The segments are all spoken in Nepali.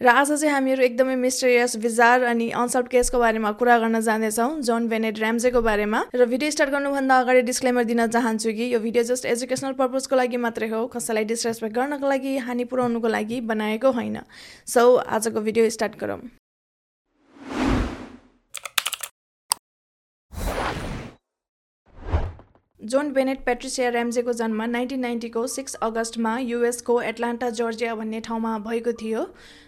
र आज चाहिँ हामीहरू एकदमै मिस्टेरियस विजार अनि अनसल्भ केसको बारेमा कुरा गर्न जाँदैछौँ जोन भेनेट ऱ्याम्जेको बारेमा। र भिडियो स्टार्ट गर्नुभन्दा अगाडि डिस्क्लेमर दिन चाहन्छु कि यो भिडियो जस्ट एजुकेसनल पर्पजको लागि मात्रै हो कसैलाई डिसरेस्पेक्ट गर्नको लागि हानि पुऱ्याउनुको लागि बनाएको होइन। सो आजको भिडियो स्टार्ट गरौँ। जोन बेनेट पेट्रिसिया ऱ्याम्जेको जन्म नाइन्टिन नाइन्टीको सिक्स अगस्तमा युएसको एटलान्टा जर्जिया भन्ने ठाउँमा भएको थियो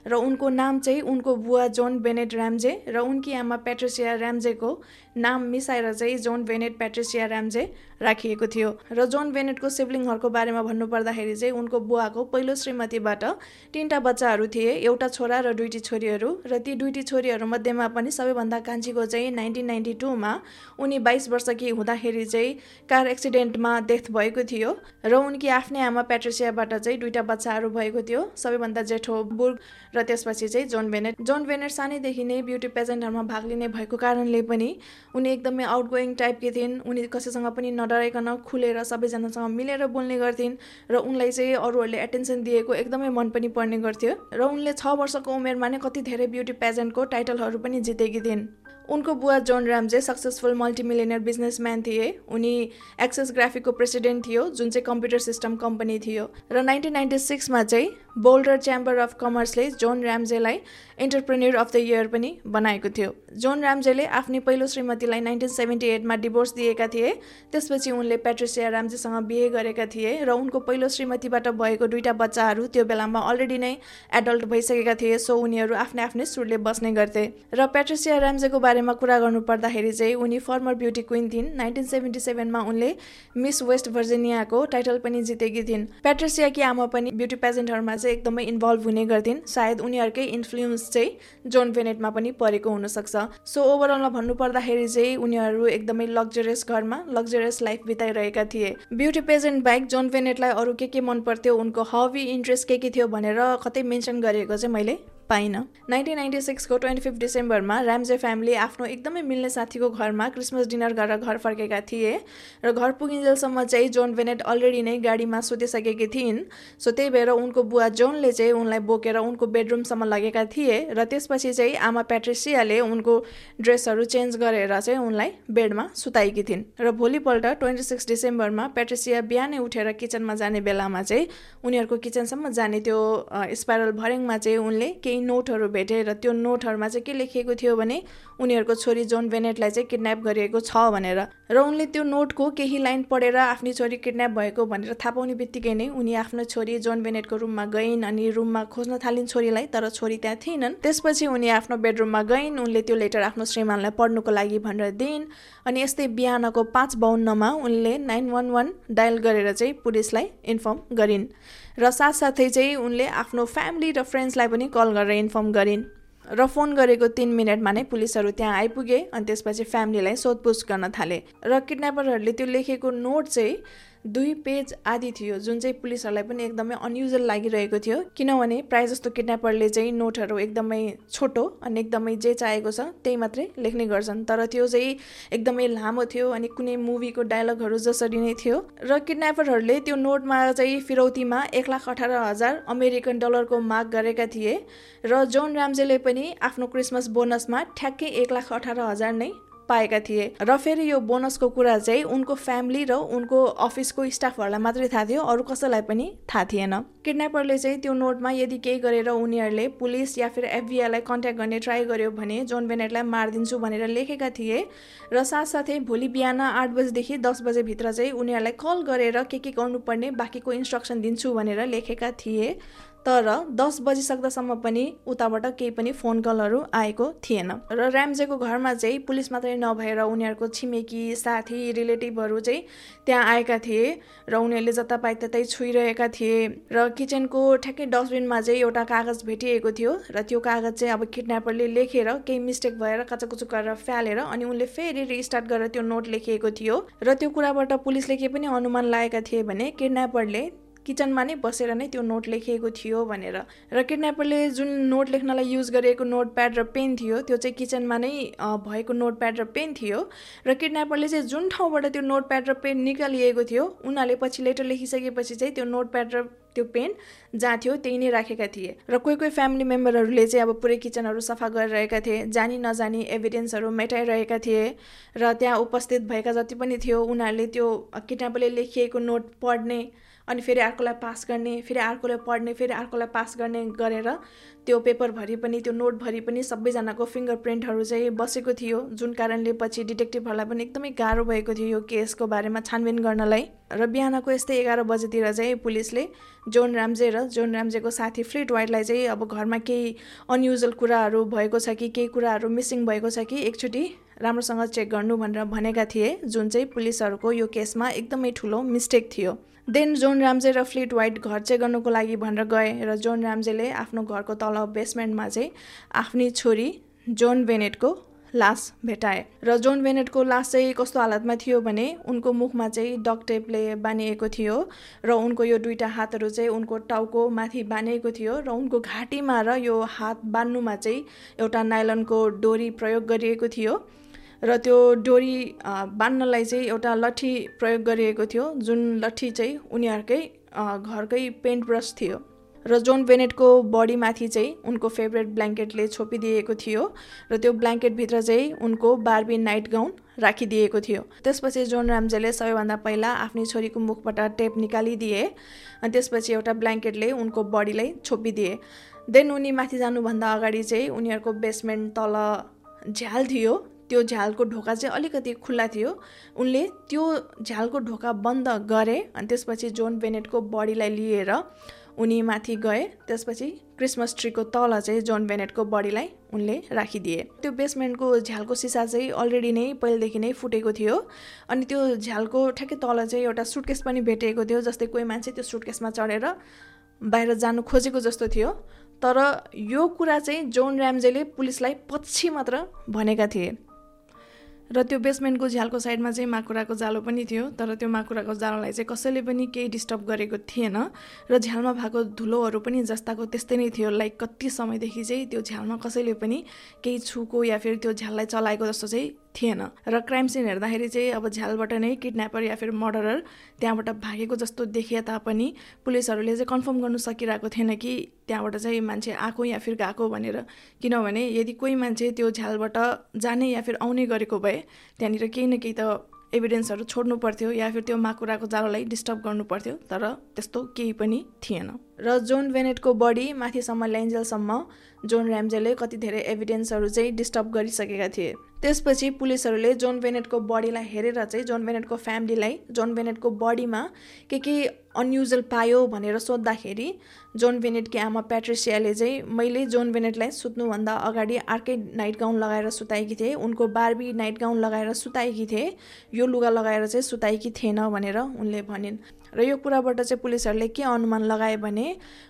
र उनको नाम चाहिँ उनको बुवा जोन बेनेट ऱ्याम्जे र उनकी आमा पेट्रिसिया ऱ्याम्जेको नाम मिसाएर चाहिँ जोन बेनेट पेट्रिसिया ऱ्याम्जे राखिएको थियो र जोन बेनेटको सिब्लिङहरूको बारेमा भन्नुपर्दाखेरि चाहिँ उनको बुवाको पहिलो श्रीमतीबाट तिनवटा बच्चाहरू थिए एउटा छोरा र दुईटी छोरीहरू र ती दुईटी छोरीहरूमध्येमा पनि सबैभन्दा कान्छीको चाहिँ नाइन्टिन नाइन्टी टूमा उनी बाइस वर्षकी हुँदाखेरि चाहिँ कार एक्सिडेन्टमा डेथ भएको थियो र उनकी आफ्नै आमा पेट्रिसियाबाट चाहिँ दुईवटा बच्चाहरू भएको थियो। सबैभन्दा जेठो बुर्ग र त्यसपछि चाहिँ जोन बेनेट। जोन बेनेट सानैदेखि नै ब्युटी पेजेन्टहरूमा भाग लिने भएको कारणले पनि उनी एकदमै आउट गोइङ टाइपकी थिइन्। उनी कसैसँग पनि नडराइकन खुलेर सबैजनासँग मिलेर बोल्ने गर्थिन् र उनलाई चाहिँ अरूहरूले एटेन्सन दिएको एकदमै मन पनि पर्ने गर्थ्यो। र उनले छ वर्षको उमेरमा नै कति धेरै ब्युटी पेजेन्टको टाइटलहरू पनि जितेकी थिइन्। उनको बुवा John Ramsey successful multimillionaire businessman थिए। उनी एक्सेस ग्राफिकको प्रेसिडेन्ट थियो जुन चाहिँ कम्प्युटर सिस्टम कम्पनी थियो। र नाइन्टिन नाइन्टी सिक्समा चाहिँ बोल्डर च्याम्बर अफ कमर्सले जोन ऱ्याम्जेलाई इन्टरप्रेन्यर अफ द इयर पनि बनाएको थियो। जोन ऱ्याम्जेले आफ्नै पहिलो श्रीमतीलाई नाइन्टिन सेभेन्टी एटमा डिभोर्स दिएका थिए। त्यसपछि उनले पेट्रिसिया ऱ्याम्जेसँग बिहे गरेका थिए र उनको पहिलो श्रीमतीबाट भएको दुईवटा बच्चाहरू त्यो बेलामा अलरेडी नै एडल्ट भइसकेका थिए सो उनीहरू आफ्नै आफ्नै सुरले बस्ने गर्थे। र पेट्रिसिया ऱ्याम्जेको बारेमा कुरा गर्नु पर्दाखेरि चाहिँ उनी फर्मर ब्युटी क्विन थिइन्। नाइन्टिन सेभेन्टी सेभेनमा उनले मिस वेस्ट भर्जिनियाको टाइटल पनि जितेकी थिइन्। पेट्रिसियाकी आमा पनि ब्युटी पेजेन्टहरूमा चाहिँ एकदमै इन्भल्भ हुने गर्थिन्। सायद उनीहरूकै इन्फ्लुएन्स चाहिँ जोन भेनेटमा पनि परेको हुनसक्छ। सो ओभरअलमा भन्नुपर्दाखेरि चाहिँ उनीहरू एकदमै लग्जरियस घरमा लग्जरियस लाइफ बिताइरहेका थिए। ब्युटी पेजेन्ट बाहेक जोन भेनेटलाई अरू के के मन पर्थ्यो उनको हबी इन्ट्रेस्ट के के थियो भनेर कतै मेन्सन गरेको चाहिँ मैले पाइनँ। नाइन्टिन नाइन्टी सिक्सको ट्वेन्टी फिफ्थ डिसेम्बरमा ऱ्याम्जे फ्यामिली आफ्नो एकदमै मिल्ने साथीको घरमा क्रिसमस डिनर गरेर घर फर्केका थिए र घर पुगिन्जेलसम्म चाहिँ जोन भेनेट अलरेडी नै गाडीमा सुतिसकेकी थिइन्। सो त्यही भएर उनको बुवा जोनले चाहिँ उनलाई बोकेर उनको बेडरुमसम्म लगेका थिए र त्यसपछि चाहिँ आमा प्याट्रिसियाले उनको ड्रेसहरू चेन्ज गरेर चाहिँ उनलाई बेडमा सुताएकी थिइन्। र भोलिपल्ट ट्वेन्टी सिक्स डिसेम्बरमा प्याट्रिसिया बिहानै उठेर किचनमा जाने बेलामा चाहिँ उनीहरूको किचनसम्म जाने त्यो स्पाइरल भर्याङमा चाहिँ उनले केही केही नोटहरू र त्यो नोटहरूमा चाहिँ के लेखिएको थियो भने उनीहरूको छोरी जोन बेनेटलाई चाहिँ किडन्याप गरिएको छ भनेर। र उनले त्यो नोटको केही लाइन पढेर आफ्नो छोरी किडन्याप भएको भनेर थाहा पाउने बित्तिकै नै उनी आफ्नो छोरी जोन बेनेटको रुममा गइन् अनि रुममा खोज्न थालिन् छोरीलाई तर छोरी त्यहाँ थिएनन्। त्यसपछि उनी आफ्नो बेडरुममा गइन् उनले त्यो लेटर आफ्नो श्रीमानलाई पढ्नुको लागि भनेर दिइन्। अनि यस्तै बिहानको पाँच बाहन्नमा उनले नाइन वान वान डायल गरेर चाहिँ पुलिसलाई इन्फर्म गरिन् र साथसाथै चाहिँ उनले आफ्नो फ्यामिली र फ्रेन्ड्सलाई पनि कल गरेर इन्फर्म गरिन् र फोन गरेको तिन मिनटमा नै पुलिसहरू त्यहाँ आइपुगे अनि त्यसपछि फ्यामिलीलाई सोधपुछ गर्न थाले र किडन्यापरहरूले त्यो लेखेको नोट चाहिँ दुई पेज आदि थियो जुन चाहिँ पुलिसहरूलाई पनि एकदमै अनयुजल लागिरहेको थियो। किनभने प्रायः जस्तो किडन्यापरले चाहिँ नोटहरू एकदमै छोटो अनि एकदमै जे चाहेको छ त्यही मात्रै लेख्ने गर्छन्। तर त्यो चाहिँ एकदमै लामो थियो अनि कुनै मुभीको डायलगहरू जसरी नै थियो। र किडन्यापरहरूले त्यो नोटमा चाहिँ फिरौतीमा एक लाख अठार हजार अमेरिकन डलरको माग गरेका थिए। र जोन राम्जेले पनि आफ्नो क्रिसमस बोनसमा ठ्याक्कै एक लाख अठार हजार नै पाएका थिए। र फेरि यो बोनसको कुरा चाहिँ उनको फ्यामिली र उनको अफिसको स्टाफहरूलाई मात्रै थाहा थियो अरू कसैलाई पनि थाहा थिएन। किडन्यापरले चाहिँ त्यो नोटमा यदि केही गरेर उनीहरूले पुलिस या फिर एफबिआईलाई कन्ट्याक्ट गर्ने ट्राई गर्यो भने जोन बेनेटलाई मारिदिन्छु भनेर लेखेका थिए र साथसाथै भोलि बिहान आठ बजीदेखि दस बजेभित्र चाहिँ उनीहरूलाई कल गरेर के के गर्नुपर्ने बाँकीको इन्स्ट्रक्सन दिन्छु भनेर लेखेका थिए। तर दस बजिसक्दासम्म पनि उताबाट केही पनि फोन कलहरू आएको थिएन। र ऱ्याम्जेको घरमा चाहिँ पुलिस मात्रै नभएर उनीहरूको छिमेकी साथी रिलेटिभहरू चाहिँ त्यहाँ आएका थिए र उनीहरूले जतापाइ त्यतै छुइरहेका थिए र किचनको ठ्याक्कै डस्टबिनमा चाहिँ एउटा कागज भेटिएको थियो र त्यो कागज चाहिँ अब किडन्यापरले लेखेर केही मिस्टेक भएर कचाकुचुक गरेर फ्यालेर अनि उनले फेरि रिस्टार्ट गरेर त्यो नोट लेखिएको थियो र त्यो कुराबाट पुलिसले के पनि अनुमान लागेका थिए भने किडन्यापरले किचनमा नै बसेर नै त्यो नोट लेखिएको थियो भनेर। र किडन्यापरले जुन नोट लेख्नलाई युज गरिएको नोट प्याड र पेन थियो त्यो चाहिँ किचनमा नै भएको नोट प्याड र पेन थियो। र किडन्यापरले चाहिँ जुन ठाउँबाट त्यो नोट प्याड र पेन निकालिएको थियो उनीहरूले पछि लेटर लेखिसकेपछि चाहिँ त्यो नोट प्याड र त्यो पेन जहाँ थियो त्यही नै राखेका थिए। र कोही कोही फ्यामिली मेम्बरहरूले चाहिँ अब पुरै किचनहरू सफा गरिरहेका थिए जानी नजानी एभिडेन्सहरू मेटाइरहेका थिए। र त्यहाँ उपस्थित भएका जति पनि थियो उनीहरूले त्यो किडन्यापरले लेखिएको नोट पढ्ने अनि फेरि अर्कोलाई पास गर्ने फेरि अर्कोलाई पढ्ने फेरि अर्कोलाई पास गर्ने गरेर त्यो पेपरभरि पनि त्यो नोटभरि पनि सबैजनाको फिङ्गर प्रिन्टहरू चाहिँ बसेको थियो। जुन कारणले पछि डिटेक्टिभहरूलाई पनि एकदमै गाह्रो भएको थियो यो केसको बारेमा छानबिन गर्नलाई। र बिहानको यस्तै एघार बजेतिर चाहिँ पुलिसले जोन राम्जे र जोन राम्जेको साथी फ्लिट वाइटलाई चाहिँ अब घरमा केही अनयुजल कुराहरू भएको छ कि केही कुराहरू मिसिङ भएको छ कि एकचोटि राम्रोसँग चेक गर्नु भनेर भनेका थिए जुन चाहिँ पुलिसहरूको यो केसमा एकदमै ठुलो मिस्टेक थियो। देन जोन राम्जे र फ्लिट वाइट घर चाहिँ गर्नुको लागि भनेर गए र जोन राम्जेले आफ्नो घरको तल बेसमेन्टमा चाहिँ आफ्नी छोरी जोन बेनेटको लास भेटाए। र जोन बेनेटको लास चाहिँ कस्तो हालतमा थियो भने उनको मुखमा चाहिँ डक टेपले बानिएको थियो र उनको यो दुईवटा हातहरू चाहिँ उनको टाउको माथि बानिएको थियो र उनको घाँटीमा र यो हात बान्नुमा चाहिँ एउटा नाइलनको डोरी प्रयोग गरिएको थियो। र त्यो डोरी बान्नलाई चाहिँ एउटा लट्ठी प्रयोग गरिएको थियो जुन लट्ठी चाहिँ उनीहरूकै घरकै पेन्ट ब्रस थियो। र जोन बेनेटको बडीमाथि चाहिँ उनको फेभरेट ब्ल्याङ्केटले छोपिदिएको थियो र त्यो ब्ल्याङ्केटभित्र चाहिँ उनको बार्बी नाइट गाउन राखिदिएको थियो। त्यसपछि जोन राम्जेले सबैभन्दा पहिला आफ्नै छोरीको मुखबाट टेप निकालिदिए अनि त्यसपछि एउटा ब्ल्याङ्केटले उनको बडीलाई छोपिदिए। देन उनी माथि जानुभन्दा अगाडि चाहिँ उनीहरूको बेसमेन्ट तल झ्याल थियो। त्यो झ्यालको ढोका चाहिँ अलिकति खुल्ला थियो। उनले त्यो झ्यालको ढोका बन्द गरे अनि त्यसपछि जोन बेनेटको बडीलाई लिएर उनी माथि गए। त्यसपछि क्रिसमस ट्रीको तल चाहिँ जोन बेनेटको बडीलाई उनले राखिदिए। त्यो बेसमेन्टको झ्यालको सिसा चाहिँ अलरेडी नै पहिलेदेखि नै फुटेको थियो अनि त्यो झ्यालको ठ्याक्कै तल चाहिँ एउटा सुटकेस पनि भेटिएको थियो जस्तै कोही मान्छे त्यो सुटकेसमा चढेर बाहिर जानु खोजेको जस्तो थियो। तर यो कुरा चाहिँ जोन ऱ्याम्जेले पुलिसलाई पछि मात्र भनेका थिए। र त्यो बेसमेन्टको झ्यालको साइडमा चाहिँ माकुराको जालो पनि थियो तर त्यो माकुराको जालोलाई चाहिँ कसैले पनि केही डिस्टर्ब गरेको थिएन। र झ्यालमा भएको धुलोहरू पनि जस्ताको त्यस्तै नै थियो लाइक कति समयदेखि चाहिँ त्यो झ्यालमा कसैले पनि केही छुको या फेरि त्यो झ्याललाई चलाएको जस्तो चाहिँ थिएन। र क्राइम सिन हेर्दाखेरि चाहिँ अब झ्यालबाट नै किडन्यापर या फिर मर्डरर त्यहाँबाट भागेको जस्तो देखिए तापनि पुलिसहरूले चाहिँ कन्फर्म गर्नु सकिरहेको थिएन कि त्यहाँबाट चाहिँ मान्छे आएको या फिर गएको भनेर। किनभने यदि कोही मान्छे त्यो झ्यालबाट जाने या फिर आउने गरेको भए त्यहाँनिर केही न केही त एभिडेन्सहरू छोड्नु पर्थ्यो या फिर त्यो माकुराको जालोलाई डिस्टर्ब गर्नु पर्थ्यो तर त्यस्तो केही पनि थिएन। र जोन भेनेटको बडी माथिसम्म ल्याइन्जेलसम्म जोन ऱ्याम्जेले कति धेरै एभिडेन्सहरू चाहिँ डिस्टर्ब गरिसकेका थिए। त्यसपछि पुलिसहरूले जोन बेनेटको बडीलाई हेरेर चाहिँ जोन बेनेटको फ्यामिलीलाई जोन बेनेटको बडीमा के के अनयुजल पायो भनेर सोद्धाखेरि जोन बेनेटकी आमा प्याट्रिसियाले चाहिँ मैले जोन बेनेटलाई सुत्नुभन्दा अगाडि अर्कै नाइट गाउन लगाएर सुताएकी थिएँ। उनको बार्बी नाइट गाउन लगाएर सुताएकी थिएँ। यो लुगा लगाएर चाहिँ सुताएकी थिएन भनेर उनले भनिन्। र यो कुराबाट चाहिँ पुलिसहरूले के अनुमान लगाए भने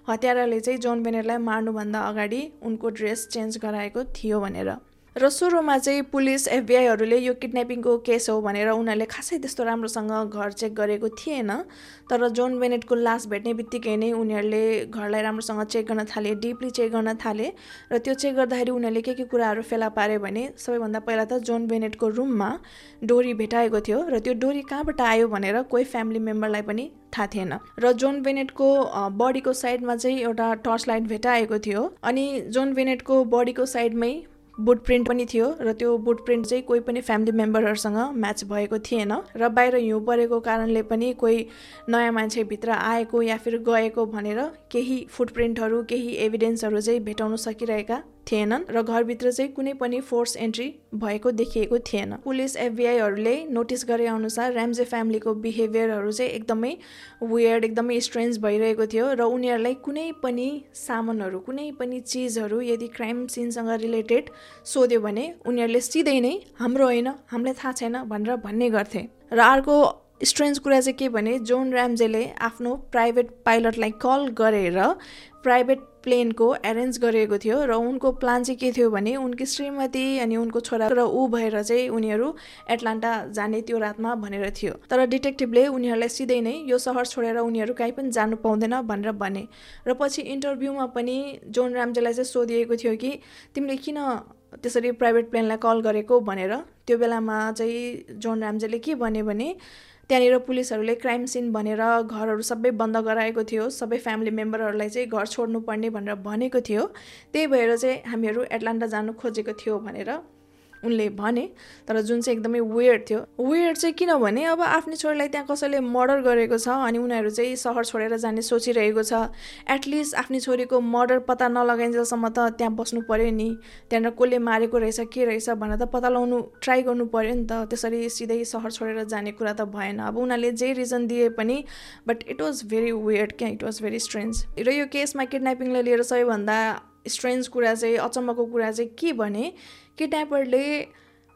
हतियाराले चाहिँ जोन बेनेटलाई मार्नुभन्दा अगाडि उनको ड्रेस चेन्ज गराएको थियो भनेर। र सुरुमा चाहिँ पुलिस एफबिआईहरूले यो किडन्यापिङको केस हो भनेर उनीहरूले खासै त्यस्तो राम्रोसँग घर चेक गरेको थिएन। तर जोन बेनेटको लास भेट्ने बित्तिकै नै उनीहरूले घरलाई राम्रोसँग चेक गर्न थाले डिपली चेक गर्न थाले र त्यो चेक गर्दाखेरि उनीहरूले के के कुराहरू फेला पार्यो भने सबैभन्दा पहिला त जोन बेनेटको रुममा डोरी भेटाएको थियो र त्यो डोरी कहाँबाट आयो भनेर कोही फ्यामिली मेम्बरलाई पनि थाहा थिएन। र जोन बेनेटको बडीको साइडमा चाहिँ एउटा टर्च लाइट भेटाएको थियो अनि जोन बेनेटको बडीको साइडमै बुट प्रिन्ट पनि थियो र त्यो बुट प्रिन्ट चाहिँ कोही पनि फ्यामिली मेम्बरहरूसँग म्याच भएको थिएन र बाहिर हिउँ परेको कारणले पनि कोही नयाँ मान्छे भित्र आएको या फिर गएको भनेर केही फुटप्रिन्टहरू केही एभिडेन्सहरू चाहिँ भेटाउन सकिरहेका थिएनन् र घरभित्र चाहिँ कुनै पनि फोर्स एन्ट्री भएको देखिएको थिएन। पुलिस एफबिआईहरूले नोटिस गरे अनुसार ऱ्याम्जे फ्यामिलीको बिहेभियरहरू चाहिँ एकदमै वेयर्ड एकदमै स्ट्रेन्ज भइरहेको थियो र उनीहरूलाई कुनै पनि सामानहरू कुनै पनि चिजहरू यदि क्राइम सिनसँग रिलेटेड सोध्यो भने उनीहरूले सिधै नै हाम्रो होइन हामीलाई थाहा छैन भनेर भन्ने गर्थे। र अर्को स्ट्रेन्ज कुरा चाहिँ के भने जोन ऱ्याम्जेले आफ्नो प्राइभेट पाइलटलाई कल गरेर प्राइभेट प्लेनको एरेन्ज गरिएको थियो र उनको प्लान चाहिँ के थियो भने उनकी श्रीमती अनि उनको छोरा र ऊ भएर चाहिँ उनीहरू एटलान्टा जाने त्यो रातमा भनेर थियो। तर डिटेक्टिभले उनीहरूलाई सिधै नै यो सहर छोडेर उनीहरू कहीँ पनि जानु पाउँदैन भनेर भने। र पछि इन्टरभ्यूमा पनि जोन राम्जेलाई चाहिँ सोधिएको थियो कि तिमीले किन त्यसरी प्राइभेट प्लेनलाई कल गरेको भनेर। त्यो बेलामा चाहिँ जोन राम्जेले के भन्यो भने त्यहाँनिर पुलिसहरूले क्राइम सिन भनेर घरहरू सबै बन्द गराएको थियो। सबै फ्यामिली मेम्बरहरूलाई चाहिँ घर छोड्नुपर्ने भनेर भनेको थियो। त्यही भएर चाहिँ हामीहरू एटलान्टा जानु खोजेको थियो भनेर उनले भने तर जुन चाहिँ एकदमै वेयर्ड थियो वेयर्ड चाहिँ किनभने अब आफ्नो छोरीलाई त्यहाँ कसैले मर्डर गरेको छ अनि उनीहरू चाहिँ सहर छोडेर जाने सोचिरहेको छ एटलिस्ट आफ्नो छोरीको मर्डर पत्ता नलगाइन्जेलसम्म त त्यहाँ बस्नु पऱ्यो नि। त्यहाँनिर कसले मारेको रहेछ के रहेछ भनेर त पत्ता लगाउनु ट्राई गर्नु पऱ्यो नि त। त्यसरी सिधै सहर छोडेर जाने कुरा त भएन। अब उनीहरूले जे रिजन दिए पनि but it was very weird क्या? इट वाज भेरी स्ट्रेन्ज र यो केसमा किडन्यापिङलाई लिएर सबैभन्दा स्ट्रेन्ज कुरा चाहिँ अचम्मको कुरा चाहिँ के भने किडन्यापरले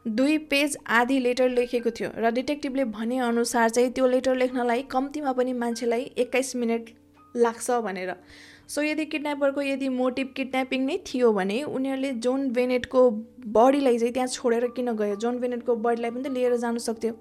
दुई पेज आधी लेटर लेखेको थियो र डिटेक्टिभले भनेअनुसार चाहिँ त्यो लेटर लेख्नलाई कम्तीमा पनि मान्छेलाई एक्काइस मिनट लाग्छ भनेर। सो यदि किडन्यापरको यदि मोटिभ किडन्यापिङ नै थियो भने उनीहरूले जोन बेनेटको बडीलाई चाहिँ त्यहाँ छोडेर किन गयो? जोन बेनेटको बडीलाई पनि त लिएर जानु सक्थ्यो।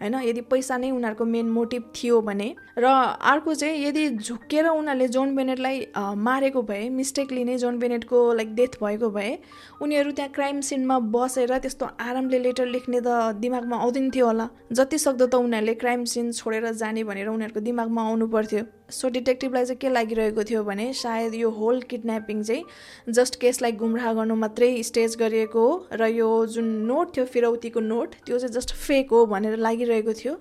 होइन? यदि पैसा नै उनीहरूको मेन मोटिभ थियो भने। र अर्को चाहिँ यदि झुक्केर उनीहरूले जोन बेनेटलाई मारेको भए मिस्टेकली नै जोन बेनेटको लाइक डेथ भएको भए उनीहरू त्यहाँ क्राइम सिनमा बसेर त्यस्तो आरामले लेटर लेख्ने त दिमागमा आउँदैन थियो होला। जति सक्दो त उनीहरूले क्राइम सिन छोडेर जाने भनेर उनीहरूको दिमागमा आउनु पर्थ्यो। सो डिटेक्टिभलाई चाहिँ के लागिरहेको थियो भने सायद यो होल किडन्यापिङ चाहिँ जस्ट केसलाई गुमराह गर्नु मात्रै स्टेज गरिएको हो र यो जुन नोट थियो फिरौतीको नोट त्यो चाहिँ जस्ट फेक हो भनेर लागिरहेको थियो।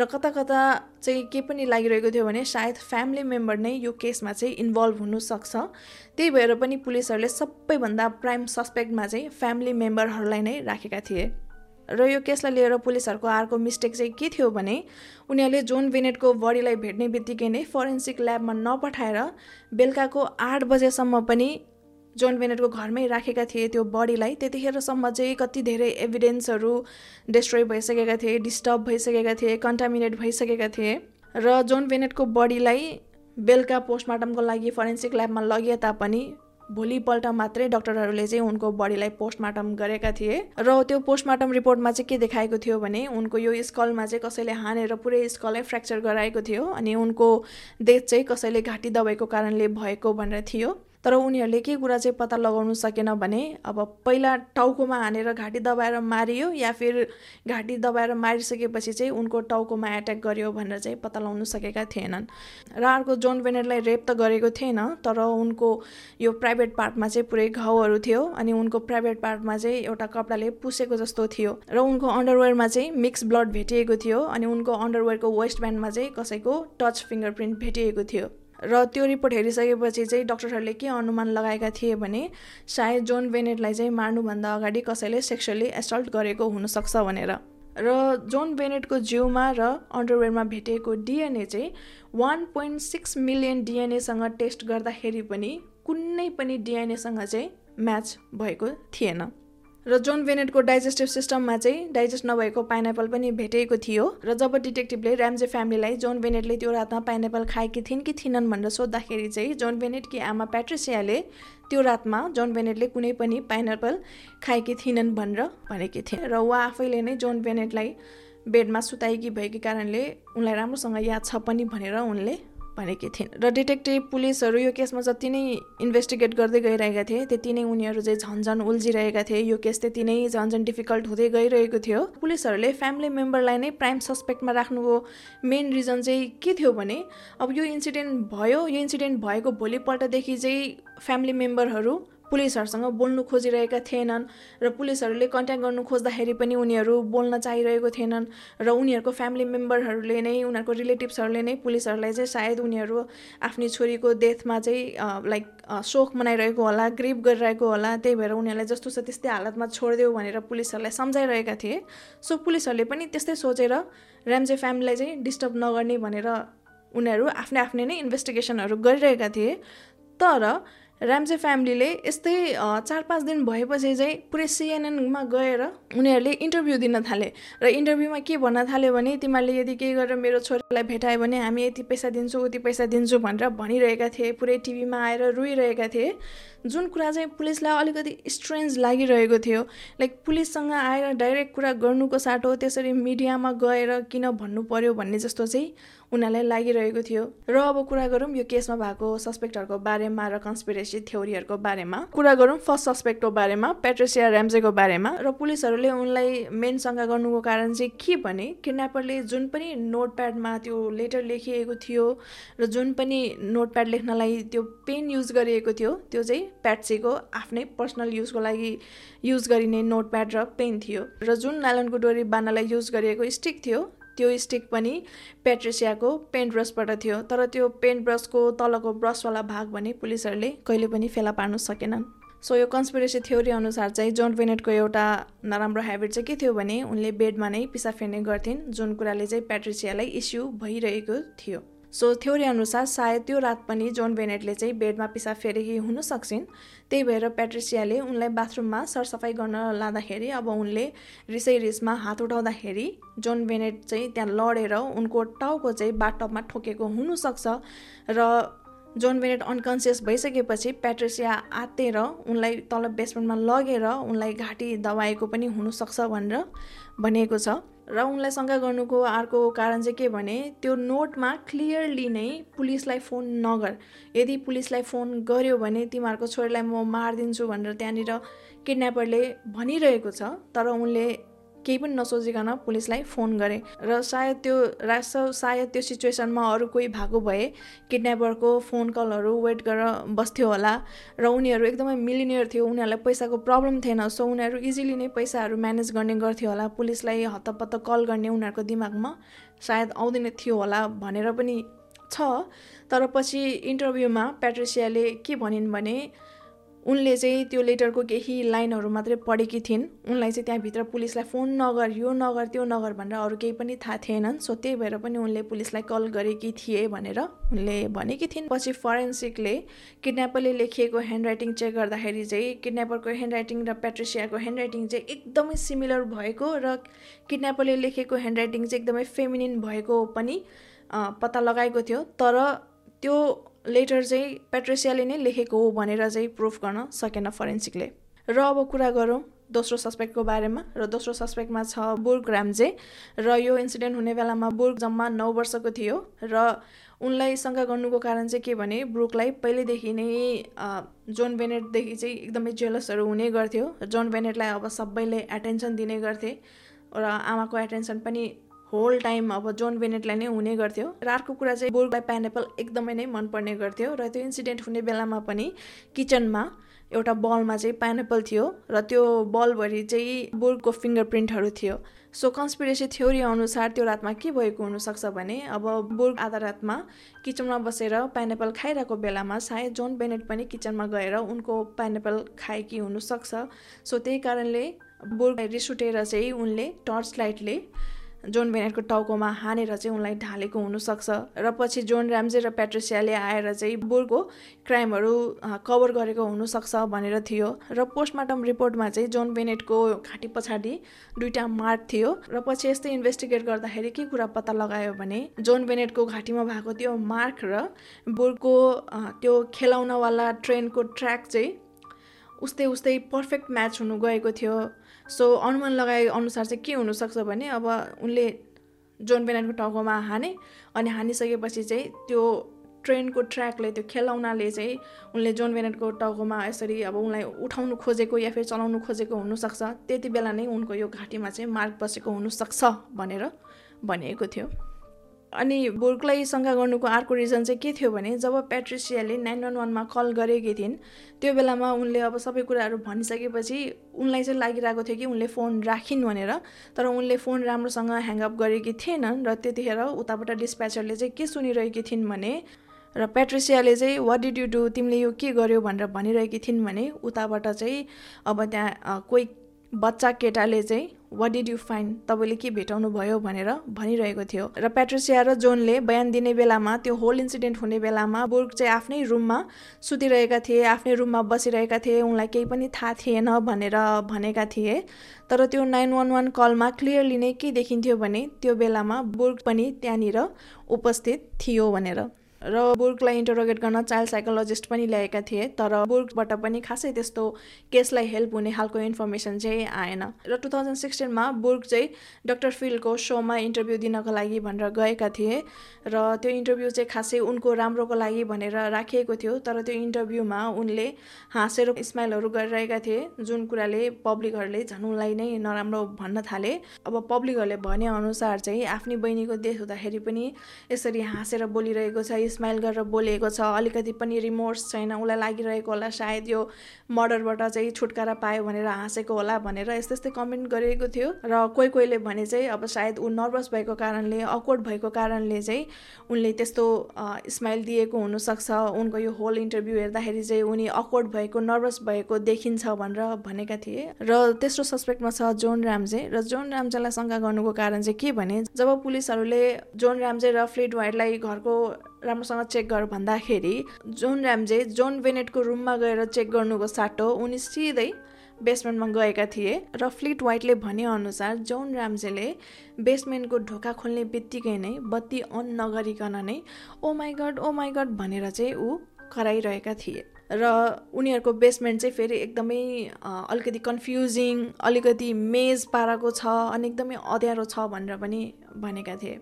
र कता कता चाहिँ के पनि लागिरहेको थियो भने सायद फ्यामिली मेम्बर नै यो केसमा चाहिँ इन्भल्भ हुनसक्छ त्यही भएर पनि पुलिसहरूले सबैभन्दा प्राइम सस्पेक्टमा चाहिँ फ्यामिली मेम्बरहरूलाई नै राखेका थिए। र यो केसलाई लिएर पुलिसहरूको अर्को मिस्टेक चाहिँ के थियो भने उनीहरूले जोन भेनेटको बडीलाई भेट्ने बित्तिकै नै फोरेन्सिक ल्याबमा नपठाएर बेलुकाको आठ बजेसम्म पनि जोन भेनेटको घरमै राखेका थिए। त्यो बडीलाई त्यतिखेरसम्म चाहिँ कति धेरै एभिडेन्सहरू डिस्ट्रोय भइसकेका थिए डिस्टर्ब भइसकेका थिए कन्टामिनेट भइसकेका थिए र जोन भेनेटको बडीलाई बेलुका पोस्टमार्टमको लागि फोरेन्सिक ल्याबमा लगिए तापनि भोलिपल्ट मात्रै डक्टरहरूले चाहिँ उनको बडीलाई पोस्टमार्टम गरेका थिए। र त्यो पोस्टमार्टम रिपोर्टमा चाहिँ के देखाएको थियो भने उनको यो स्कलमा चाहिँ कसैले हानेर पुरै स्कलै फ्र्याक्चर गराएको थियो अनि उनको डेथ चाहिँ कसैले घाँटी दबाईको कारणले भएको भनेर थियो। तर उनीहरूले के कुरा चाहिँ पत्ता लगाउनु सकेन भने अब पहिला टाउकोमा हानेर घाँटी दबाएर मारियो या फिर घाँटी दबाएर मारिसकेपछि चाहिँ उनको टाउकोमा एट्याक गर्यो भनेर चाहिँ पत्ता लगाउनु सकेका थिएनन्। र अर्को जोन वेनरलाई रेप त गरेको थिएन तर उनको यो प्राइभेट पार्टमा चाहिँ पुरै घाउहरू थियो अनि उनको प्राइभेट पार्टमा चाहिँ एउटा कपडाले पुसेको जस्तो थियो र उनको अन्डरवेयरमा चाहिँ मिक्स ब्लड भेटिएको थियो अनि उनको अन्डरवेयरको वेस्ट ब्यान्डमा चाहिँ कसैको टच फिङ्गर प्रिन्ट भेटिएको थियो। र त्यो रिपोर्ट हेरिसकेपछि चाहिँ डक्टरहरूले के अनुमान लगाएका थिए भने सायद जोन बेनेटलाई चाहिँ मार्नुभन्दा अगाडि कसैले सेक्सुअली एसल्ट गरेको हुनसक्छ भनेर। र जोन बेनेटको जिउमा र अन्डरवेयरमा भेटिएको डिएनए चाहिँ वान पोइन्ट सिक्स मिलियन डिएनएसँग टेस्ट गर्दाखेरि पनि कुनै पनि डिएनएसँग चाहिँ म्याच भएको थिएन। र जोन भेनेटको डाइजेस्टिभ सिस्टममा चाहिँ डाइजेस्ट नभएको पाइनएप्पल पनि भेटेको थियो। र जब डिटेक्टिभले ऱ्याम्जे फ्यामिलीलाई जोन भेनेटले त्यो रातमा पाइनएप्पल खाएकी थिइन् कि थिएनन् भनेर सोद्धाखेरि चाहिँ जोन भेनेटकी आमा प्याट्रिसियाले त्यो रातमा जोन भेनेटले कुनै पनि पाइनएप्पल खाएकी थिएनन् भनेर भनेकी थिए र उहाँ आफैले नै जोन भेनेटलाई बेडमा सुताएकी भएकी कारणले उनलाई राम्रोसँग याद छ पनि भनेर उनले भनेकी थिइन्। र डिटेक्टिभ पुलिसहरू यो केसमा जति नै इन्भेस्टिगेट गर्दै गइरहेका थिए त्यति नै उनीहरू चाहिँ झन्झन उल्झिरहेका थिए। यो केस त्यति नै झन्झन डिफिकल्ट हुँदै गइरहेको थियो। पुलिसहरूले फ्यामिली मेम्बरलाई नै प्राइम सस्पेक्टमा राख्नुको मेन रिजन चाहिँ के थियो भने अब यो इन्सिडेन्ट भयो। यो इन्सिडेन्ट भएको भोलिपल्टदेखि चाहिँ फ्यामिली मेम्बरहरू पुलिसहरूसँग बोल्नु खोजिरहेका थिएनन् र पुलिसहरूले कन्ट्याक्ट गर्नु खोज्दाखेरि पनि उनीहरू बोल्न चाहिरहेको थिएनन् र उनीहरूको फ्यामिली मेम्बरहरूले नै उनीहरूको रिलेटिभ्सहरूले नै पुलिसहरूलाई चाहिँ सायद उनीहरू आफ्नै छोरीको डेथमा चाहिँ लाइक शोक मनाइरहेको होला ग्रिप गरिरहेको होला त्यही भएर उनीहरूलाई जस्तो छ त्यस्तै हालतमा छोडिदेऊ भनेर पुलिसहरूलाई सम्झाइरहेका थिए। सो पुलिसहरूले पनि त्यस्तै सोचेर ऱ्याम्जे फ्यामिलीलाई चाहिँ डिस्टर्ब नगर्ने भनेर उनीहरू आफ्नै आफ्नै नै इन्भेस्टिगेसनहरू गरिरहेका थिए। तर ऱ्याम्जे फ्यामिलीले यस्तै चार पाँच दिन भएपछि चाहिँ पुरै सिएनएनमा गएर उनीहरूले इन्टरभ्यू दिन थाले। र इन्टरभ्यूमा के भन्न थाल्यो भने तिमीहरूले यदि केही गरेर मेरो छोरालाई भेटायो भने हामी यति पैसा दिन्छौँ उति पैसा दिन्छौँ भनेर भनिरहेका थिए। पुरै टिभीमा आएर रोइरहेका थिए। जुन कुरा चाहिँ पुलिसलाई अलिकति स्ट्रेन्ज लागिरहेको थियो लाइक पुलिससँग आएर डाइरेक्ट कुरा गर्नुको साटो त्यसरी मिडियामा गएर किन भन्नु पर्यो भन्ने जस्तो चाहिँ उनीहरूलाई लागिरहेको थियो। र अब कुरा गरौँ यो केसमा भएको सस्पेक्टहरूको बारेमा र कन्सपिरेसी थ्योरीहरूको बारेमा। कुरा गरौँ फर्स्ट सस्पेक्टको बारेमा पेट्रोसिया ऱ्याम्जेको बारेमा। र पुलिसहरूले उनलाई मेन शङ्का गर्नुको कारण चाहिँ के भने किडन्यापरले जुन पनि नोटप्याडमा त्यो लेटर लेखिएको थियो र जुन पनि नोटप्याड लेख्नलाई त्यो पेन युज गरिएको थियो त्यो चाहिँ प्याट्सीको आफ्नै पर्सनल युजको लागि युज गरिने नोटप्याड र पेन थियो। र जुन नाइलनको डोरी बान्नलाई युज गरिएको स्टिक थियो त्यो स्टिक पनि पेट्रिसियाको पेन्ट ब्रसबाट थियो। तर त्यो पेन्ट ब्रसको तलको ब्रसवाला भाग भने पुलिसहरूले कहिले पनि फेला पार्नु सकेनन्। सो यो कन्सपिरेसी थ्योरी अनुसार चाहिँ जोन भेनेटको एउटा नराम्रो हेबिट चाहिँ के थियो भने उनले बेडमा नै पिसा फेर्ने गर्थिन् जुन कुराले चाहिँ पेट्रिसियालाई इस्यु भइरहेको थियो। सो थ्योरी अनुसार सायद त्यो रात पनि जोन बेनेटले चाहिँ बेडमा पिसाब फेरेकी हुन सक्छिन्। त्यही भएर पेट्रिसियाले उनलाई बाथरुममा सरसफाइ गर्न लाँदाखेरि अब उनले रिसै रिसमा हात उठाउँदाखेरि जोन बेनेट चाहिँ त्यहाँ लडेर उनको टाउको चाहिँ बाटोमा ठोकेको हुनसक्छ र जोन बेनेट अनकन्सियस भइसकेपछि पेट्रिसिया आत्तेर उनलाई तल बेसमेन्टमा लगेर उनलाई घाँटी दबाएको पनि हुनसक्छ भनेर भनिएको छ। र उनलाई शङ्का गर्नुको अर्को कारण चाहिँ के भने त्यो नोटमा क्लियरली नै पुलिसलाई फोन नगर। यदि पुलिसलाई फोन गर्यो भने तिमीहरूको छोरीलाई म मारिदिन्छु भनेर त्यहाँनिर किडन्यापरले भनिरहेको छ तर उनले केही पनि नसोचिकन पुलिसलाई फोन गरे र सायद त्यो रास सायद त्यो सिचुएसनमा अरू कोही भएको भए किडन्यापरको फोन कलहरू वेट गरेर बस्थ्यो होला र उनीहरू एकदमै मिलिनियर थियो उनीहरूलाई पैसाको प्रब्लम थिएन सो उनीहरू इजिली नै पैसाहरू म्यानेज गर्ने गर्थ्यो होला पुलिसलाई हत्तपत्त कल गर्ने उनीहरूको दिमागमा सायद आउँदैन थियो होला भनेर पनि छ। तर पछि इन्टरभ्यूमा प्याट्रिसियाले के भनिन् भने उनले चाहिँ त्यो लेटरको केही लाइनहरू मात्रै पढेकी थिइन्। उनलाई चाहिँ त्यहाँभित्र पुलिसलाई फोन नगर यो नगर त्यो नगर भनेर अरू केही पनि थाहा थिएनन्। सो त्यही भएर पनि उनले पुलिसलाई कल गरेकी थिए भनेर उनले भनेकी थिइन्। पछि फरेन्सिकले किडन्यापरले लेखिएको ह्यान्ड राइटिङ चेक गर्दाखेरि चाहिँ किडन्यापरको ह्यान्ड राइटिङ र पेट्रिसियाको ह्यान्ड राइटिङ चाहिँ एकदमै सिमिलर भएको र किडन्यापरले लेखेको ह्यान्ड राइटिङ चाहिँ एकदमै फेमिनिन भएको पनि पत्ता लगाएको थियो। तर त्यो लेटर चाहिँ पेट्रेसियाले नै लेखेको हो भनेर चाहिँ प्रुफ गर्न सकेन फरेन्सिकले र अब कुरा गरौँ दोस्रो सस्पेक्टको बारेमा र दोस्रो सस्पेक्टमा छ बुर्ग राम्जे र यो इन्सिडेन्ट हुने बेलामा बुर्ग जम्मा नौ वर्षको थियो र उनलाई शङ्का गर्नुको कारण चाहिँ के भने ब्रुकलाई पहिल्यैदेखि नै जोन बेनेटदेखि चाहिँ एकदमै जेलसहरू हुने गर्थ्यो। जोन बेनेटलाई अब सबैले एटेन्सन दिने गर्थे। र आमाको एटेन्सन पनि होल टाइम अब जोन बेनेटलाई नै हुने गर्थ्यो। र अर्को कुरा चाहिँ बोर्डलाई पाइनएप्पल एकदमै नै मनपर्ने गर्थ्यो र त्यो इन्सिडेन्ट हुने बेलामा पनि किचनमा एउटा बलमा चाहिँ पाइनएप्पल थियो र त्यो बलभरि चाहिँ बोर्डको फिङ्गर प्रिन्टहरू थियो। सो कन्सपिरेसी थ्योरी अनुसार त्यो रातमा के भएको हुनसक्छ भने अब बोर्ड आधा रातमा किचनमा बसेर पाइनएप्पल खाइरहेको बेलामा सायद जोन बेनेट पनि किचनमा गएर उनको पाइनएप्पल खाएकी हुनसक्छ। सो त्यही कारणले बोर्डलाई रिस उठेर चाहिँ उनले टर्च लाइटले जोन बेनेटको टाउकोमा हानेर चाहिँ उनलाई ढालेको हुनसक्छ। र पछि जोन ऱ्याम्जे र पेट्रिसियाले आएर चाहिँ बुरको क्राइमहरू कभर गरेको हुनसक्छ भनेर थियो। र पोस्टमार्टम रिपोर्टमा चाहिँ जोन बेनेटको घाँटी पछाडि दुईवटा मार्क थियो। र पछि यस्तै इन्भेस्टिगेट गर्दाखेरि के कुरा पत्ता लगायो भने जोन बेनेटको घाँटीमा भएको त्यो मार्क र बुरको त्यो खेलाउनवाला ट्रेनको ट्र्याक चाहिँ उस्तै उस्तै पर्फेक्ट म्याच हुनु गएको थियो। सो अनुमान लगाए अनुसार चाहिँ के हुनसक्छ भने अब उनले जोन बेनानको टाउकोमा हाने अनि हानिसकेपछि चाहिँ त्यो ट्रेनको ट्र्याकले त्यो खेलाउनाले चाहिँ उनले जोन बेनेटको टाउकोमा यसरी अब उनलाई उठाउनु खोजेको या फेरि चलाउनु खोजेको हुनसक्छ। त्यति बेला नै उनको यो घाँटीमा चाहिँ मार्क बसेको हुनसक्छ भनेर भनिएको थियो। अनि बुर्कलाई शङ्का गर्नुको अर्को रिजन चाहिँ के थियो भने जब पेट्रिसियाले नाइन वान वानमा कल गरेकी थिइन् त्यो बेलामा उनले अब सबै कुराहरू भनिसकेपछि उनलाई चाहिँ लागिरहेको थियो कि उनले फोन राखिन् भनेर। तर उनले फोन राम्रोसँग ह्याङअप गरेकी थिएनन् र त्यतिखेर उताबाट डिस्प्याचरले चाहिँ के सुनिरहेकी थिइन् भने र पेट्रिसियाले चाहिँ वाट डिड यु डु तिमीले यो के गर्यो? भनेर भनिरहेकी थिइन् भने उताबाट चाहिँ अब त्यहाँ कोही बच्चा केटाले चाहिँ वाट डिड यु फाइन्ड तपाईँले के भेटाउनु भयो भनेर भनिरहेको थियो। र पेट्रोसिया र जोनले बयान दिने बेलामा त्यो होल इन्सिडेन्ट हुने बेलामा बुर्ग चाहिँ आफ्नै रुममा सुतिरहेका थिए आफ्नै रुममा बसिरहेका थिए उनलाई केही पनि थाहा थिएन भनेर भनेका थिए। तर त्यो नाइन वान वान कलमा क्लियरली नै के देखिन्थ्यो भने त्यो बेलामा बुर्ग पनि त्यहाँनिर उपस्थित थियो भनेर। र बुर्गलाई इन्टरोगेट गर्न चाइल्ड साइकोलोजिस्ट पनि ल्याएका थिए तर बुर्गबाट पनि खासै त्यस्तो केसलाई हेल्प हुने खालको इन्फर्मेसन चाहिँ आएन। र टु थाउजन्ड सिक्सटिनमा बुर्ग चाहिँ डक्टर फिल्डको सोमा इन्टरभ्यू दिनको लागि भनेर गएका थिए र त्यो इन्टरभ्यू चाहिँ खासै उनको राम्रोको लागि भनेर राखिएको थियो तर त्यो इन्टरभ्यूमा उनले हाँसेर स्माइलहरू गरिरहेका थिए जुन कुराले पब्लिकहरूले झन् उनलाई नै नराम्रो भन्न थाले। अब पब्लिकहरूले भने अनुसार चाहिँ आफ्नै बहिनीको देश हुँदाखेरि पनि यसरी हाँसेर बोलिरहेको छ स्माइल गरेर बोलेको छ। अलिकति पनि रिमोर्स छैन उसलाई लागिरहेको होला सायद यो मर्डरबाट चाहिँ छुटकारा पायो भनेर हाँसेको होला भनेर यस्तै यस्तै कमेन्ट गरेको थियो। र कोही कोहीले भने चाहिँ अब सायद ऊ नर्भस भएको कारणले अक्वर्ड भएको कारणले चाहिँ उनले त्यस्तो स्माइल दिएको हुनसक्छ। उनको यो होल इन्टरभ्यू हेर्दाखेरि चाहिँ उनी अक्वर्ड भएको नर्भस भएको देखिन्छ भनेर भनेका थिए। र तेस्रो सस्पेक्टमा छ जोन राम्जे। र जोन राम्जेलाई शङ्का गर्नुको कारण चाहिँ के भने जब पुलिसहरूले जोन राम्जे र फ्लिड वाइटलाई घरको राम्रोसँग चेक गर भन्दाखेरि जोन ऱ्याम्जे जोन बेनेटको रुममा गएर चेक गर्नुको साटो उनी सिधै बेसमेन्टमा गएका थिए र फ्लिट वाइटले भनेअनुसार जोन ऱ्याम्जेले बेसमेन्टको ढोका खोल्ने बित्तिकै नै बत्ती अन नगरिकन नै oh my God oh my God भनेर चाहिँ ऊ कराइरहेका थिए। र उनीहरूको बेसमेन्ट चाहिँ फेरि एकदमै अलिकति कन्फ्युजिङ अलिकति मेज पाराको छ अनि एकदमै अँध्यारो छ भनेर पनि भनेका थिए।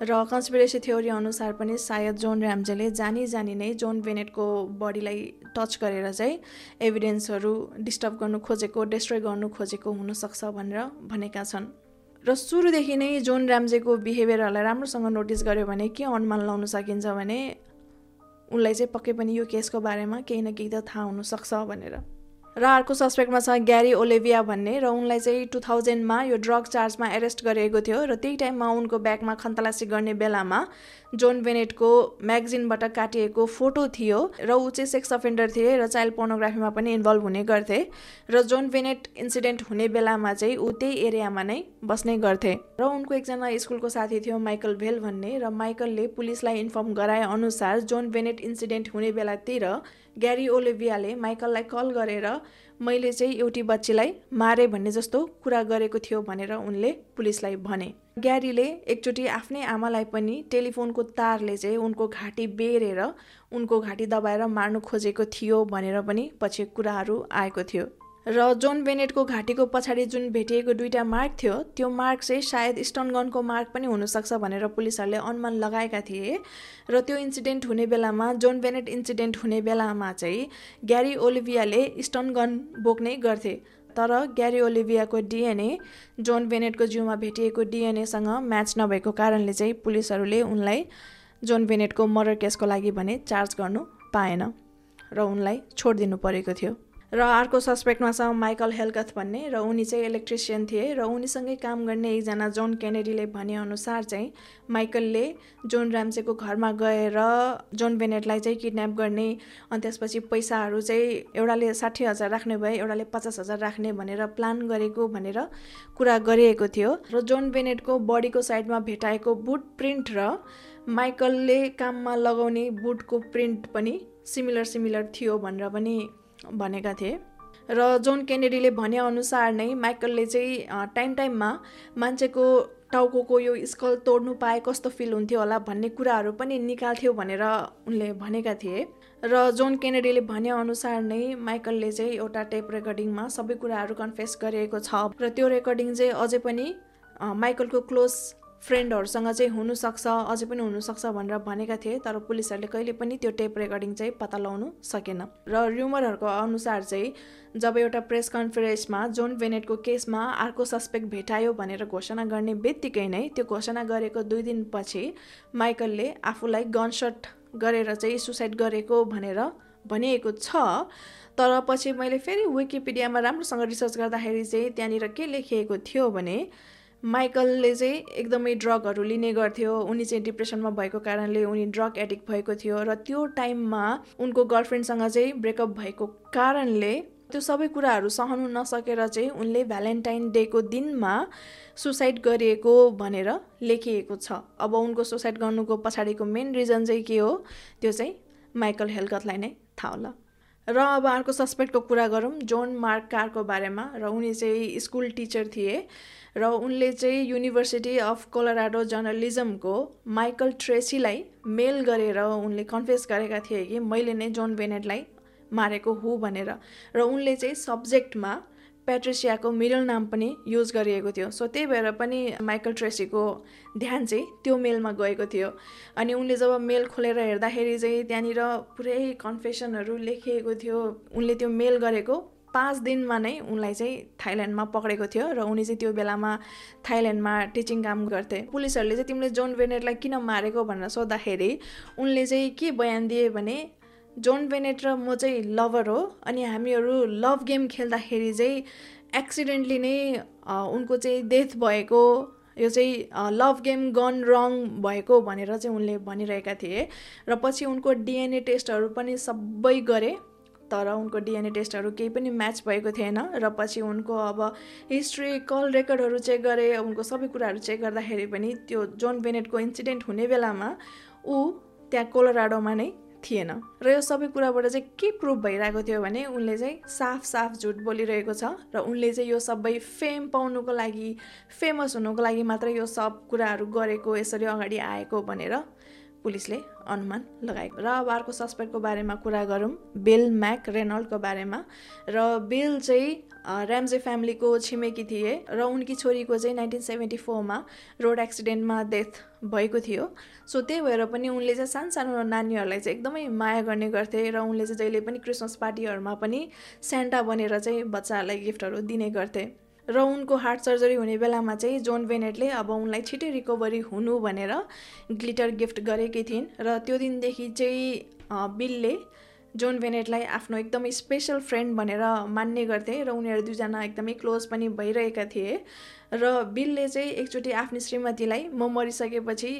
र कन्सपिरेसी थ्योरी अनुसार पनि सायद जोन ऱ्याम्जेले जानी जानी नै जोन बेनेटको बडीलाई टच गरेर चाहिँ एभिडेन्सहरू डिस्टर्ब गर्नु खोजेको डिस्ट्रोय गर्नु खोजेको हुनसक्छ भनेर भनेका छन्। र सुरुदेखि नै जोन ऱ्याम्जेको बिहेभियरहरूलाई राम्रोसँग नोटिस गर्यो भने के अनुमान लाउन सकिन्छ भने उनलाई चाहिँ पक्कै पनि यो केसको बारेमा केही न केही त थाहा हुनसक्छ भनेर। र अर्को सस्पेक्टमा छ ग्यारी ओलेभिया भन्ने र उनलाई चाहिँ टु थाउजन्डमा यो ड्रग चार्जमा एरेस्ट गरिएको थियो र त्यही टाइममा उनको ब्यागमा खन्तलासी गर्ने बेलामा जोन बेनेटको म्यागजिनबाट काटिएको फोटो थियो र ऊ चाहिँ सेक्स अफेन्डर थिए र चाइल्ड पोर्नोग्राफीमा पनि इन्भल्भ हुने गर्थे र जोन बेनेट इन्सिडेन्ट हुने बेलामा चाहिँ ऊ त्यही एरियामा नै बस्ने गर्थे र उनको एकजना स्कुलको साथी थियो माइकल भेल भन्ने र माइकलले पुलिसलाई इन्फर्म गराए अनुसार जोन बेनेट इन्सिडेन्ट हुने बेलातिर ग्यारी ओलिभियाले माइकललाई कल गरेर मैले चाहिँ एउटी बच्चीलाई मारे भन्ने जस्तो कुरा गरेको थियो भनेर उनले पुलिसलाई भने। ग्यारीले एकचोटि आफ्नै आमालाई पनि टेलिफोनको तारले चाहिँ उनको घाँटी बेरेर उनको घाँटी दबाएर मार्नु खोजेको थियो भनेर पनि पछि कुराहरू आएको थियो। र जोन बेनेटको घाँटीको पछाडि जुन भेटिएको दुईवटा मार्क थियो त्यो मार्क चाहिँ सायद स्टनगनको मार्क पनि हुनसक्छ भनेर पुलिसहरूले अनुमान लगाएका थिए। र त्यो इन्सिडेन्ट हुने बेलामा जोन बेनेट इन्सिडेन्ट हुने बेलामा चाहिँ ग्यारी ओलिभियाले स्टनगन बोक्ने गर्थे। तर ग्यारी ओलिभियाको डिएनए जोन बेनेटको जिउमा भेटिएको डिएनएसँग म्याच नभएको कारणले चाहिँ पुलिसहरूले उनलाई जोन बेनेटको मर्डर केसको लागि भने चार्ज गर्नु पाएन र उनलाई छोडिदिनु परेको थियो। र अर्को सस्पेक्टमा छ माइकल हेलकथ भन्ने र उनी चाहिँ इलेक्ट्रिसियन थिए र उनीसँगै काम गर्ने एकजना जोन केनेडीले भनेअनुसार चाहिँ माइकलले जोन राम्सेको घरमा गएर जोन बेनेटलाई चाहिँ किडन्याप गर्ने अनि त्यसपछि पैसाहरू चाहिँ एउटाले साठी हजार राख्ने भए एउटाले पचास हजार राख्ने भनेर प्लान गरेको भनेर कुरा गरिएको थियो र जोन बेनेटको बडीको साइडमा भेटाएको बुट प्रिन्ट र माइकलले काममा लगाउने बुटको प्रिन्ट पनि सिमिलर सिमिलर थियो भनेर पनि भनेका थिए। र जोन केनेडीले भनेअनुसार नै माइकलले चाहिँ टाइम टाइममा मान्छेको टाउको यो स्कल तोड्नु पाए कस्तो फिल हुन्थ्यो होला भन्ने कुराहरू पनि निकाल्थ्यो भनेर उनले भनेका थिए। र जोन केनेडीले भनेअनुसार नै माइकलले चाहिँ एउटा टेप रेकर्डिङमा सबै कुराहरू कन्फेस गरिएको छ। र त्यो रेकर्डिङ चाहिँ अझै पनि माइकलको क्लोज फ्रेन्डहरूसँग चाहिँ हुनसक्छ अझै पनि हुनसक्छ भनेर भनेका थिए तर पुलिसहरूले कहिले पनि त्यो टेप रेकर्डिङ चाहिँ पत्ता लगाउनु सकेन। र र्युमरहरूको अनुसार चाहिँ जब एउटा प्रेस कन्फरेन्समा जोन भेनेटको केसमा अर्को सस्पेक्ट भेटायो भनेर घोषणा गर्ने बित्तिकै नै त्यो घोषणा गरेको दुई दिनपछि माइकलले आफूलाई गनसट गरेर चाहिँ सुसाइड गरेको भनेर भनिएको छ। तर पछि मैले फेरि विकिपिडियामा राम्रोसँग रिसर्च गर्दाखेरि चाहिँ त्यहाँनिर के लेखिएको थियो भने माइकलले चाहिँ एकदमै ड्रगहरू लिने गर्थ्यो। उनी चाहिँ डिप्रेसनमा भएको कारणले उनी ड्रग एडिक्ट भएको थियो र त्यो टाइममा उनको गर्लफ्रेन्डसँग चाहिँ ब्रेकअप भएको कारणले त्यो सबै कुराहरू सहनु नसकेर चाहिँ उनले भ्यालेन्टाइन डेको दिनमा सुसाइड गरिएको भनेर लेखिएको छ। अब उनको सुसाइड गर्नुको पछाडिको मेन रिजन चाहिँ के हो? त्यो चाहिँ माइकल हेलकतलाई नै थाहा होला। र अब अर्को सस्पेक्टको कुरा गरौँ जोन मार्क कारको बारेमा। र उनी चाहिँ स्कुल टिचर थिए। र उनले चाहिँ युनिभर्सिटी अफ कोलोराडो जर्नलिजमको माइकल ट्रेसीलाई मेल गरेर उनले कन्फेस गरेका थिए कि मैले नै जोन बेनेटलाई मारेको हुँ भनेर। र उनले चाहिँ सब्जेक्टमा पेट्रिसियाको मिडल नाम पनि युज गरिएको थियो। सो त्यही भएर पनि माइकल ट्रेसीको ध्यान चाहिँ त्यो मेलमा गएको थियो। अनि उनले जब मेल खोलेर हेर्दाखेरि चाहिँ त्यहाँनिर पुरै कन्फेसनहरू लेखिएको थियो। उनले त्यो मेल गरेको पाँच दिनमा नै उनलाई चाहिँ थाइल्यान्डमा पक्रेको थियो र उनी चाहिँ त्यो बेलामा थाइल्यान्डमा टिचिङ काम गर्थे। पुलिसहरूले चाहिँ तिमीले जोन बेनेटलाई किन मारेको भनेर सोद्धाखेरि उनले चाहिँ के बयान दिए भने जोन बेनेट र म चाहिँ लभर हो अनि हामीहरू लभ गेम खेल्दाखेरि चाहिँ एक्सिडेन्टली नै उनको चाहिँ डेथ भएको यो चाहिँ लभ गेम गन रङ भएको भनेर चाहिँ उनले भनिरहेका थिए। र पछि उनको डिएनए टेस्टहरू पनि सबै गरे। तर उनको डिएनए टेस्टहरू केही पनि म्याच भएको थिएन र पछि उनको अब हिस्ट्री कल रेकर्डहरू चेक गरे उनको सबै कुराहरू चेक गर्दाखेरि पनि त्यो जोन बेनेटको इन्सिडेन्ट हुने बेलामा ऊ त्यहाँ कोलोराडोमा नै थिएन। र यो सबै कुराबाट चाहिँ के प्रुभ भइरहेको थियो भने उनले चाहिँ साफ साफ झुट बोलिरहेको छ र उनले चाहिँ यो सबै फेम पाउनुको लागि फेमस हुनुको लागि मात्रै यो सब कुराहरू गरेको यसरी अगाडि आएको भनेर पुलिसले अनुमान लगाएको र अब अर्को सस्पेक्टको बारेमा कुरा गरौँ। बिल म्याक रेनल्डको बारेमा। र बिल चाहिँ ऱ्याम्जे फ्यामिलीको छिमेकी थिए र उनकी छोरीको चाहिँ नाइन्टिन सेभेन्टी फोरमा रोड एक्सिडेन्टमा डेथ भएको थियो। सो त्यही भएर पनि उनले चाहिँ सानो सानो नानीहरूलाई चाहिँ एकदमै माया गर्ने गर्थे र उनले चाहिँ जहिले पनि क्रिसमस पार्टीहरूमा पनि सेन्टा बनेर चाहिँ बच्चाहरूलाई गिफ्टहरू दिने गर्थे। र उनको हार्ट सर्जरी हुने बेलामा चाहिँ जोन बेनेटले अब उनलाई छिटै रिकभरी हुनु भनेर ग्लिटर गिफ्ट गरेकी थिइन् र त्यो दिनदेखि चाहिँ बिलले जोन बेनेटलाई आफ्नो एकदमै स्पेसल फ्रेन्ड भनेर मान्ने गर्थे र उनीहरू दुईजना एकदमै क्लोज पनि भइरहेका थिए र बिलले चाहिँ एकचोटि आफ्नो श्रीमतीलाई म मरिसकेपछि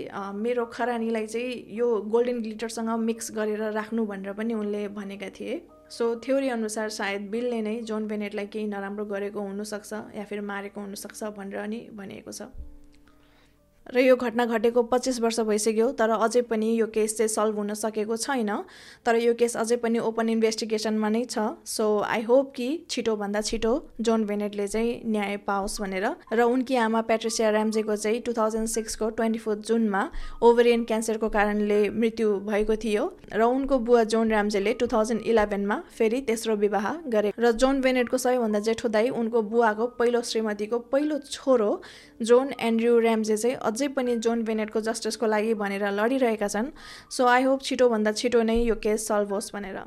मेरो खरानीलाई चाहिँ यो गोल्डन ग्लिटरसँग मिक्स गरेर राख्नु भनेर पनि उनले भनेका थिए। सो थ्योरी अनुसार सायद बिलले नै जोन बेनेटलाई केही नराम्रो गरेको हुनसक्छ या फिर मारेको हुनसक्छ भनेर नि भनिएको छ। र यो घटना घटेको पच्चिस वर्ष भइसक्यो तर अझै पनि यो केस चाहिँ सल्भ हुन सकेको छैन। तर यो केस अझै पनि ओपन इन्भेस्टिगेसनमा नै छ। सो आई होप कि छिटोभन्दा छिटो जोन बेनेटले चाहिँ न्याय पाओस् भनेर। र उनकी आमा पेट्रिसिया ऱ्याम्जेको चाहिँ टु थाउजन्ड सिक्सको ट्वेन्टी फोर्थ जुनमा ओभरियन क्यान्सरको कारणले मृत्यु भएको थियो। र उनको बुवा जोन ऱ्याम्जेले टु थाउजन्ड इलेभेनमा फेरि तेस्रो विवाह गरे। र जोन बेनेटको सबैभन्दा जेठो दाई उनको बुवाको पहिलो श्रीमतीको पहिलो छोरो जोन एन्ड्रयू ऱ्याम्जे चाहिँ अझै पनि जोन बेनेटको जस्टिसको लागि भनेर लडिरहेका छन्। सो आई होप छिटोभन्दा छिटो नै यो केस सल्भ होस् भनेर।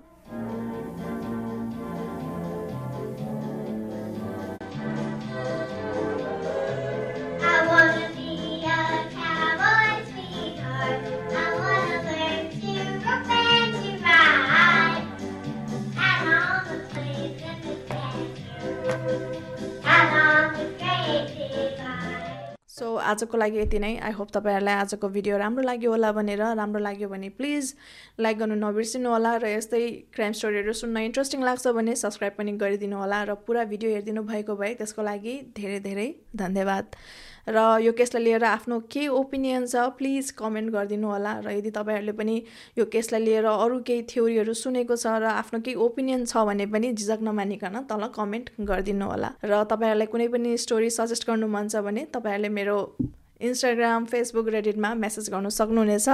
आजको लागि यति नै। आई होप तपाईँहरूलाई आजको भिडियो राम्रो लाग्यो होला भनेर राम्रो लाग्यो भने प्लिज लाइक गर्नु नबिर्सिनु होला र यस्तै क्राइम स्टोरीहरू सुन्न इन्ट्रेस्टिङ लाग्छ भने सब्सक्राइब पनि गरिदिनु होला र पुरा भिडियो हेरिदिनु भएको भए त्यसको लागि धेरै धेरै धन्यवाद। र यो केसलाई लिएर आफ्नो के ओपिनियन छ प्लिज कमेन्ट गरिदिनु होला। र यदि तपाईँहरूले पनि यो केसलाई लिएर अरू केही थ्योरीहरू सुनेको छ र आफ्नो केही ओपिनियन छ भने पनि झिझक नमानिकन तल कमेन्ट गरिदिनु होला। र तपाईँहरूलाई कुनै पनि स्टोरी सजेस्ट गर्नु मन छ भने तपाईँहरूले मेरो इन्स्टाग्राम फेसबुक रेडिटमा मेसेज गर्नु सक्नुहुनेछ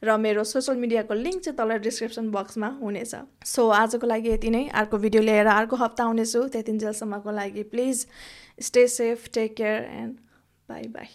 र मेरो सोसियल मिडियाको लिङ्क चाहिँ तल डिस्क्रिप्सन बक्समा हुनेछ। सो आजको लागि यति नै। अर्को भिडियो लिएर अर्को हप्ता आउनेछु। त्यतिन्जेलसम्मको लागि please stay safe take care and Bye bye.